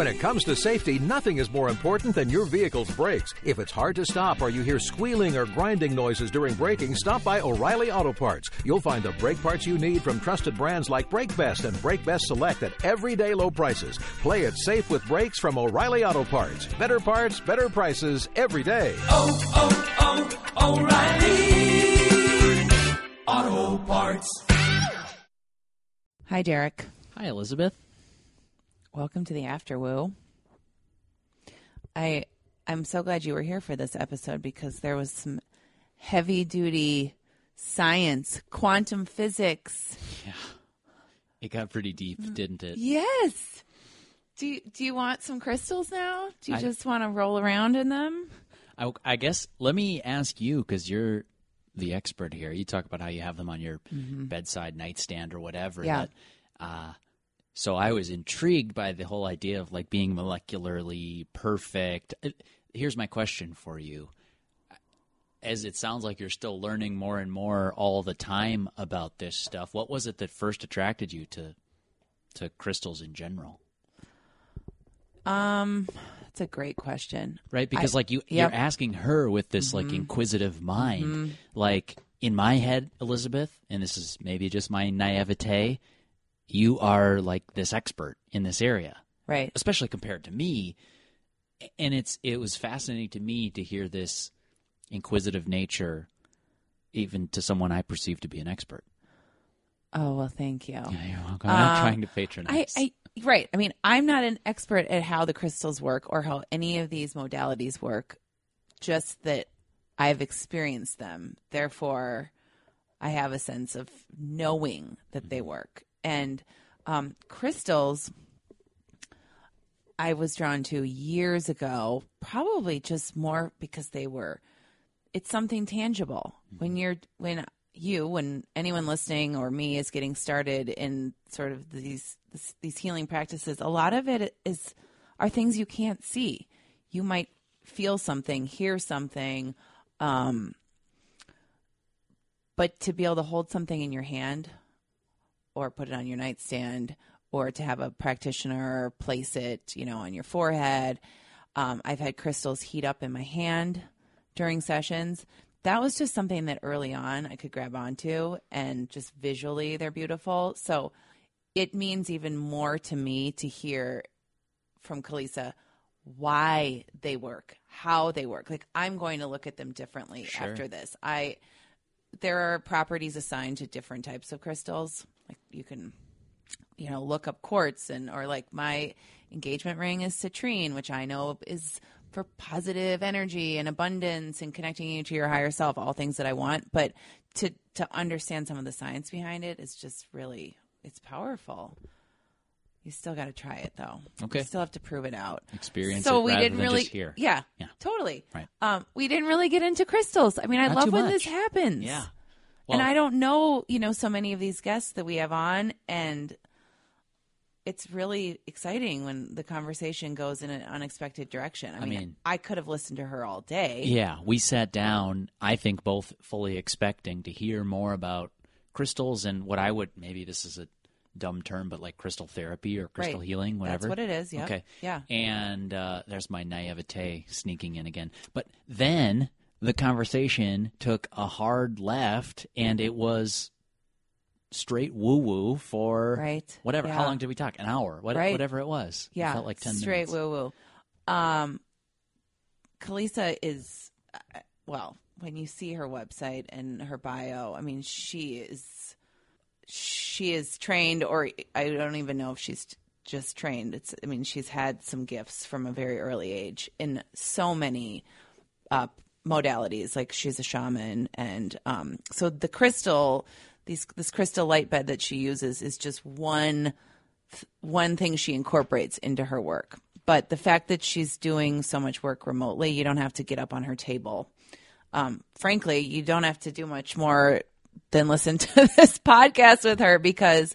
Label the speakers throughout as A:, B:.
A: When it comes to safety, nothing is more important than your vehicle's brakes. If it's hard to stop or you hear squealing or grinding noises during braking, stop by O'Reilly Auto Parts. You'll find the brake parts you need from trusted brands like Brake Best and Brake Best Select at everyday low prices. Play it safe with brakes from O'Reilly Auto Parts. Better parts, better prices every day.
B: Oh, oh, oh, O'Reilly Auto Parts.
C: Hi, Derek.
D: Hi, Elizabeth.
C: Welcome to the Afterwoo. I I'm so glad you were here for this episode because there was some heavy duty science, quantum physics. Yeah.
D: It got pretty deep,
C: Mm.
D: didn't it?
C: Yes. Do you, do you want some crystals now? Do you
D: I-
C: just want to roll around in them?
D: I, I guess let me ask you because you're the expert here. You talk about how you have them on your bedside nightstand or whatever.
C: Mm-hmm. Yeah.
D: that, uh, so I was intrigued by the whole idea of like being molecularly perfect. Uh, Here's my question for you. As it sounds like you're still learning more and more all the time about this stuff, what was it that first attracted you to to crystals in general?
C: Um, that's a great question.
D: right because
C: I-
D: like you
C: yep.
D: you're asking her with this like inquisitive mind like in my head elizabeth and this is maybe just my naivete you are like this expert in this area
C: Right.
D: especially compared to me and it's it was fascinating to me to hear this inquisitive nature even to someone i perceive to be an expert
C: Oh well, thank you.
D: yeah, you're welcome. i'm not
C: Uh,
D: trying to
C: I,
D: patronize
C: I right. I mean, I'm not an expert at how the crystals work or how any of these modalities work. Just that I've experienced them. Therefore, I have a sense of knowing that they work. And um, crystals, I was drawn to years ago, probably just more because they were. It's something tangible when you're when you when anyone listening or me is getting started in sort of these this, these healing practices. A lot of it is are things you can't see. You might feel something, hear something, um, but to be able to hold something in your hand or put it on your nightstand or to have a practitioner place it, you know, on your forehead. Um, I've had crystals heat up in my hand during sessions. That was just something that early on I could grab onto and just visually they're beautiful. So it means even more to me to hear from Kalisa why they work, how they work. Like I'm going to look at them differently
D: Sure.
C: after this. I there are properties assigned to different types of crystals. You can you know look up quartz and or like my engagement ring is citrine which i know is for positive energy and abundance and connecting you to your higher self all things that i want but to to understand some of the science behind it is just really it's powerful you still got to try it though
D: Okay.
C: you still have to prove it out
D: Experience
C: so we didn't really
D: hear.
C: yeah
D: Yeah.
C: totally
D: Right.
C: um we didn't really get into crystals i mean i
D: Not
C: love when
D: much.
C: this happens
D: yeah
C: and I don't know, you know, so many of these guests that we have on, and it's really exciting when the conversation goes in an unexpected direction. I, mean,
D: mean-
C: I could have listened to her all day.
D: Yeah, we sat down, I think both fully expecting to hear more about crystals and what I would maybe this is a dumb term, but like crystal therapy or crystal
C: Right.
D: healing, whatever.
C: That's what it is. Yeah.
D: Okay.
C: Yeah.
D: And uh, there's my naivete sneaking in again. But then the conversation took a hard left and it was straight woo woo for
C: Right.
D: whatever. How long did we talk? An hour. What,
C: Right.
D: Whatever it was.
C: Yeah.
D: It felt like 10
C: straight
D: minutes.
C: woo woo. Um, Kalisa is, uh, well, when you see her website and her bio, I mean, she is, she is trained, or I don't even know if she's just trained. It's, I mean, she's had some gifts from a very early age in so many uh, modalities. Like she's a shaman, and um, so the crystal, these this crystal light bed that she uses is just one one thing she incorporates into her work. But the fact that she's doing so much work remotely, you don't have to get up on her table. Um, frankly, you don't have to do much more than listen to this podcast with her because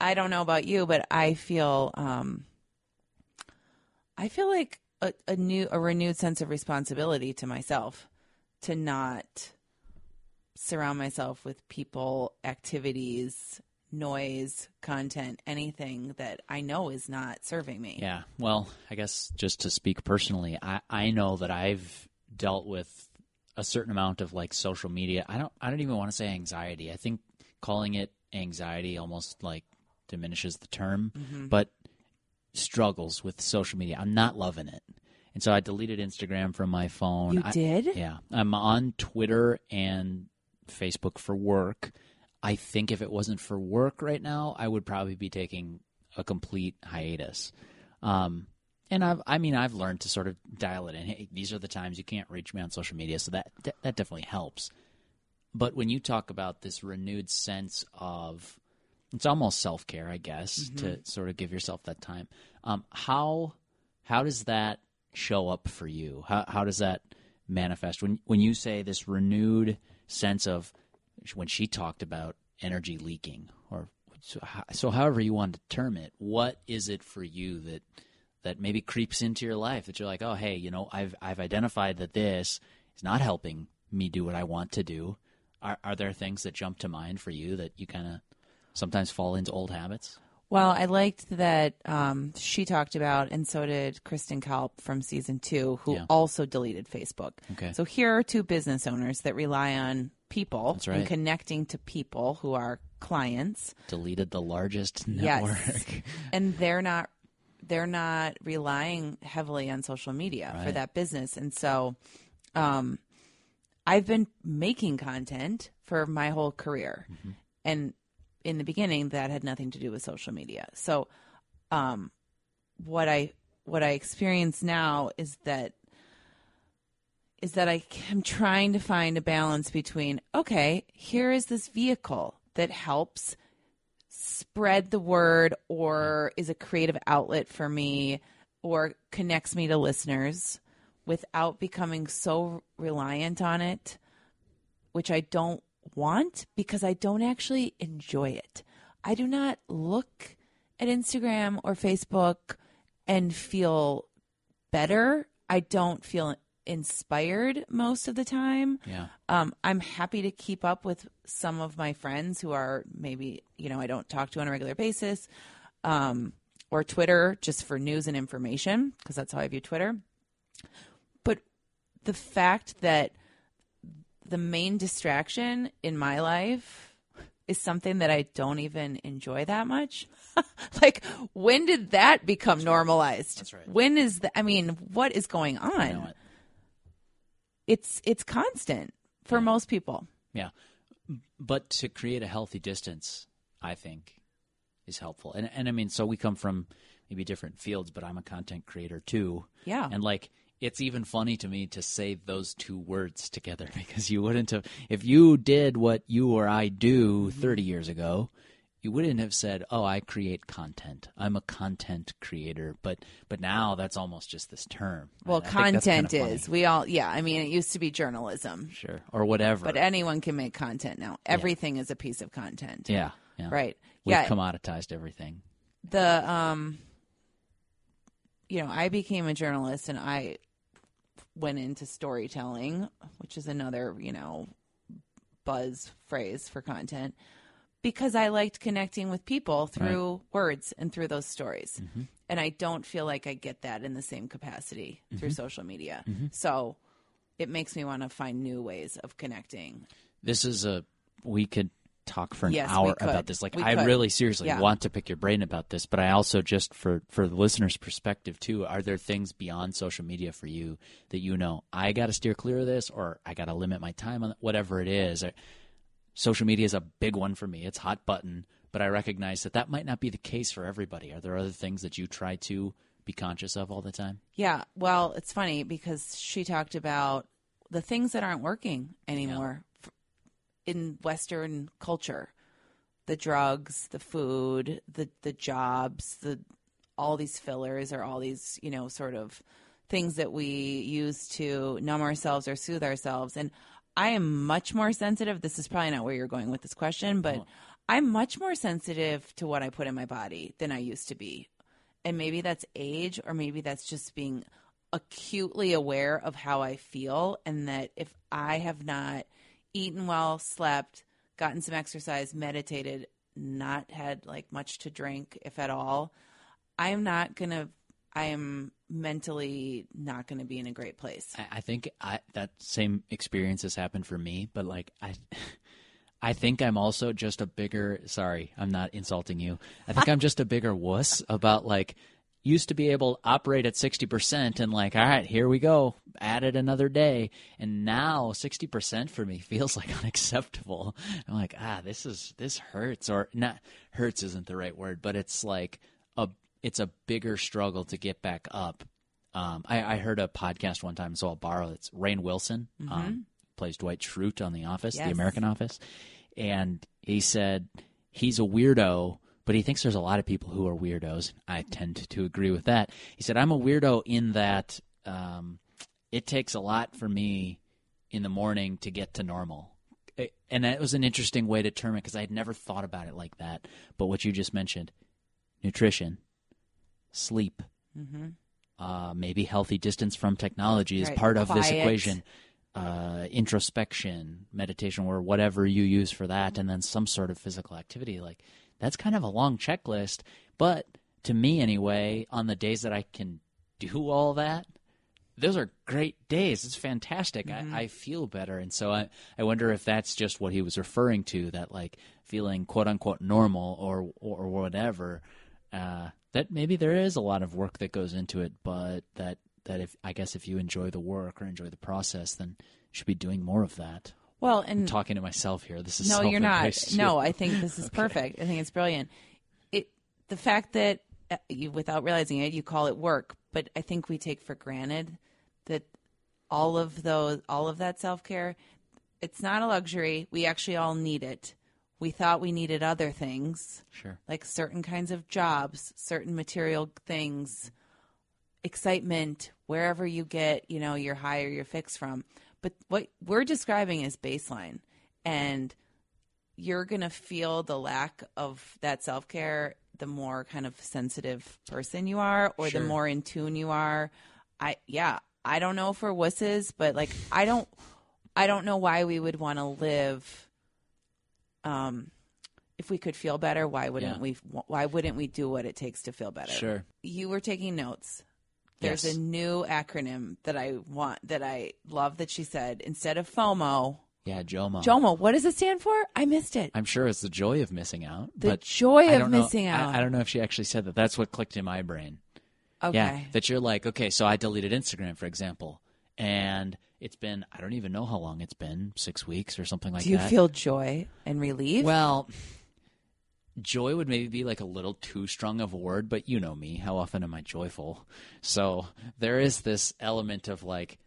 C: I don't know about you, but I feel um, I feel like a, a new a renewed sense of responsibility to myself to not surround myself with people, activities, noise, content, anything that I know is not serving me.
D: Yeah. Well, I guess just to speak personally, I, I know that I've dealt with a certain amount of like social media. I don't I don't even want to say anxiety. I think calling it anxiety almost like diminishes the term,
C: Mm-hmm.
D: but struggles with social media. I'm not loving it. And so I deleted Instagram from my phone.
C: You
D: I-
C: did?
D: yeah. I'm on Twitter and Facebook for work. I think if it wasn't for work right now, I would probably be taking a complete hiatus. Um, and I've, I mean, I've learned to sort of dial it in. Hey, these are the times you can't reach me on social media, so that that, that definitely helps. But when you talk about this renewed sense of, it's almost self care, I guess, to sort of give yourself that time. Um, how how does that show up for you? How how does that manifest when when you say this renewed sense of when she talked about energy leaking or so, so however you want to term it, what is it for you that that maybe creeps into your life that you're like, oh hey, you know, I've I've identified that this is not helping me do what I want to do. Are are there things that jump to mind for you that you kind of sometimes fall into old habits?
C: Well, I liked that um, she talked about, and so did Kristen Kalp from season two, who
D: Yeah.
C: also deleted Facebook.
D: Okay.
C: So here are two business owners that rely on people
D: right.
C: and connecting to people who are clients.
D: Deleted the largest
C: Yes.
D: network.
C: and they're not they're not relying heavily on social media for that business and so um i've been making content for my whole career
D: Mm-hmm.
C: and in the beginning that had nothing to do with social media. So um what i what i experience now is that is that I am trying to find a balance between okay, here is this vehicle that helps spread the word or is a creative outlet for me or connects me to listeners without becoming so reliant on it, which I don't want because I don't actually enjoy it. I do not look at Instagram or Facebook and feel better. I don't feel inspired most of the time.
D: Yeah.
C: Um, I'm happy to keep up with some of my friends who are maybe, you know, I don't talk to on a regular basis, um, or Twitter just for news and information, because that's how I view Twitter. But the fact that the main distraction in my life is something that I don't even enjoy that much. like, when did that become normalized?
D: That's right.
C: When is the, I mean, what is going on?
D: I know it.
C: it's it's constant for most people.
D: Yeah. But to create a healthy distance, I think, is helpful. And and I mean, so we come from maybe different fields, but I'm a content creator too.
C: Yeah.
D: And like it's even funny to me to say those two words together because you wouldn't have if you did what you or I do 30 years ago, you wouldn't have said, "Oh, I create content. I'm a content creator." But but now that's almost just this term.
C: Well,
D: I
C: content
D: kinda
C: is we all yeah. I mean, it used to be journalism,
D: sure or whatever.
C: but anyone can make content now. Everything is a piece of content.
D: yeah, yeah.
C: Right.
D: We've
C: yeah.
D: commoditized everything.
C: the um you know i became a journalist and i went into storytelling which is another you know buzz phrase for content because i liked connecting with people through words and through those stories. Mm-hmm. And i don't feel like i get that in the same capacity through mm-hmm. social media. Mm-hmm. So it makes me want to find new ways of connecting.
D: This is a we could talk for an
C: Yes,
D: hour about this. Like
C: We
D: I
C: could.
D: really seriously
C: Yeah.
D: want to pick your brain about this, but I also just for for the listener's perspective too, are there things beyond social media for you that you know I got to steer clear of this or I got to limit my time on whatever it is. Social media is a big one for me. It's hot button, but I recognize that that might not be the case for everybody. Are there other things that you try to be conscious of all the time?
C: Yeah, well, it's funny because she talked about the things that aren't working anymore in Western culture, the drugs, the food, the the jobs, the all these fillers or all these you know sort of things that we use to numb ourselves or soothe ourselves. And I am much more sensitive. This is probably not where you're going with this question, but I'm much more sensitive to what I put in my body than I used to be and maybe that's age or maybe that's just being acutely aware of how I feel and that if I have not eaten well, slept, gotten some exercise, meditated, not had like much to drink, if at all, I am not gonna. I am mentally not going to be in a great place.
D: I, I think I, that same experience has happened for me, but like I, I think I'm also just a bigger. Sorry, I'm not insulting you. I think I'm just a bigger wuss about like used to be able to operate at 60% and like all right here we go added another day. And now 60% for me feels like unacceptable. I'm like ah this is this hurts. Or not hurts isn't the right word but it's like a it's a bigger struggle to get back up. Um, I, I heard a podcast one time so i'll borrow it's Rainn Wilson um, plays dwight schrute on the office
C: Yes.
D: the american office. And he said he's a weirdo but he thinks there's a lot of people who are weirdos. I tend to agree with that. He said, I'm a weirdo in that um, it takes a lot for me in the morning to get to normal. And that was an interesting way to term it because I had never thought about it like that. But what you just mentioned nutrition, sleep, uh, maybe healthy distance from technology is
C: Right,
D: part of this equation. Uh, introspection, meditation, or whatever you use for that, and then some sort of physical activity. Like that's kind of a long checklist. But to me, anyway, on the days that I can do all that, those are great days. It's fantastic. I, I feel better, and so I, I wonder if that's just what he was referring to that like feeling quote unquote normal or or, whatever. Uh, that maybe there is a lot of work that goes into it, but that that if I guess if you enjoy the work or enjoy the process, then you should be doing more of that.
C: Well, and
D: Talking to myself here, this is
C: no, you're not.
D: self-advice,
C: No. I think this is perfect. I think it's brilliant. It the fact that uh, you, without realizing it, you call it work, but I think we take for granted that all of those, all of that self care, it's not a luxury. We actually all need it. We thought we needed other things,
D: sure.
C: like certain kinds of jobs, certain material things, excitement, wherever you get, you know, your high or your fix from. But what we're describing is baseline. And you're going to feel the lack of that self care the more kind of sensitive person you are or
D: Sure.
C: the more in tune you are. I, yeah, I don't know for wusses, but like, I don't, I don't know why we would want to live. Um, if we could feel better, why wouldn't
D: Yeah.
C: we? Why wouldn't we do what it takes to feel better?
D: Sure.
C: You were taking notes. There's
D: Yes.
C: a new acronym that I want that I love that she said instead of FOMO.
D: Yeah, Jomo.
C: JOMO, what does it stand for? I missed it.
D: I'm sure it's the joy of missing out.
C: The joy of
D: know-
C: missing out.
D: I, I don't know if she actually said that. That's what clicked in my brain.
C: Okay.
D: Yeah, that you're like, okay, so I deleted Instagram, for example, and it's been I don't even know how long it's been, six weeks or something like that.
C: Do you
D: that.
C: feel joy and relief?
D: well? Joy would maybe be like a little too strong of a word, but you know me. How often am I joyful? So there is this element of like,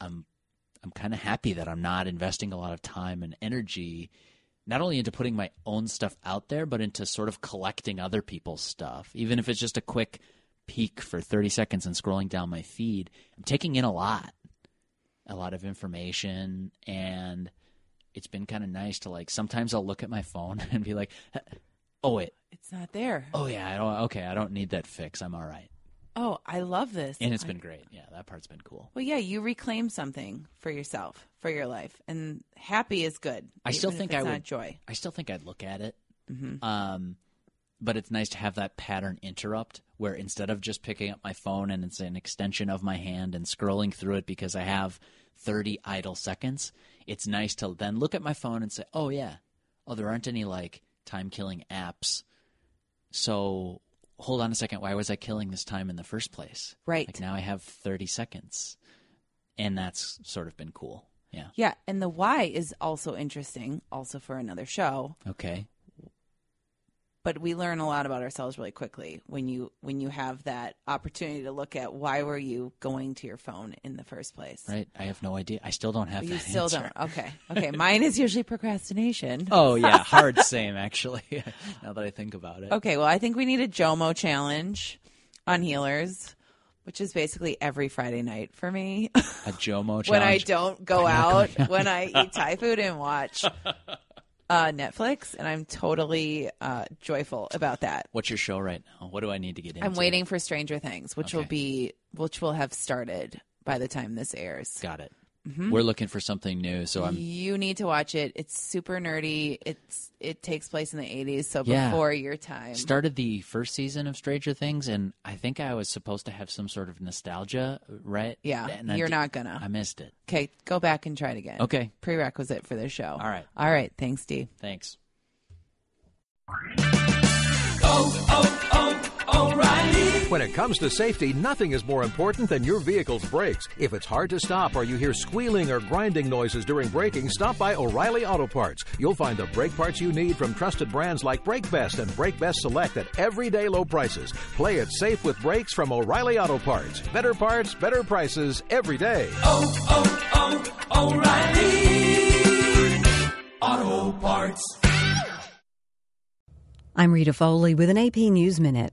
D: I'm, I'm kind of happy that I'm not investing a lot of time and energy, not only into putting my own stuff out there, but into sort of collecting other people's stuff. Even if it's just a quick peek for 30 seconds and scrolling down my feed, I'm taking in a lot, a lot of information, and it's been kind of nice to like. Sometimes I'll look at my phone and be like, "Oh wait,
C: it's not there.
D: oh yeah, I don't. Okay, I don't need that fix. I'm all right."
C: Oh, I love this.
D: And it's
C: I-
D: been great. Yeah, that part's been cool.
C: Well, yeah, you reclaim something for yourself, for your life, and happy is good.
D: I still think
C: it's
D: I
C: not
D: would-
C: joy.
D: I still think I'd look at it. Um, but it's nice to have that pattern interrupt where instead of just picking up my phone and it's an extension of my hand and scrolling through it because I have 30 idle seconds, it's nice to then look at my phone and say, oh, yeah, oh, there aren't any like time killing apps. So hold on a second. Why was I killing this time in the first place?
C: Right.
D: Like now I have 30 seconds. And that's sort of been cool. Yeah.
C: Yeah, and the why is also interesting, also for another show.
D: Okay.
C: But we learn a lot about ourselves really quickly when you when you have that opportunity to look at why were you going to your phone in the first place.
D: Right. I have no idea. I still don't have
C: You still
D: answer.
C: don't. Okay. Okay. Mine is usually procrastination.
D: Oh yeah, hard same actually. now that I think about it.
C: Okay, well, I think we need a Jomo challenge on healers, which is basically every Friday night for me
D: A Jomo challenge.
C: when I don't go out, when I eat Thai food and watch uh, Netflix, and I'm totally uh, joyful about that.
D: What's your show right now? What do I need to get into?
C: I'm waiting for Stranger Things, which will be which will have started by the time this airs.
D: Got it. Mm-hmm. We're looking for something new, so I'm
C: You need to watch it. It's super nerdy. It's it takes place in the 80s, so
D: Yeah.
C: before your time.
D: started the first season of Stranger Things, and I think I was supposed to have some sort of nostalgia, right?
C: Yeah,
D: And
C: you're
D: di-
C: not gonna.
D: I missed it.
C: Okay, go back and try it again.
D: Okay.
C: Prerequisite for this show.
D: All right.
C: All right. Thanks, Dee.
D: Thanks. Oh, oh.
A: When it comes to safety, nothing is more important than your vehicle's brakes. If it's hard to stop or you hear squealing or grinding noises during braking, stop by O'Reilly Auto Parts. You'll find the brake parts you need from trusted brands like Brake Best and Brake Best Select at everyday low prices. Play it safe with brakes from O'Reilly Auto Parts. Better parts, better prices every day.
B: oh, oh, oh O'Reilly Auto Parts.
E: I'm Rita Foley with an AP News Minute.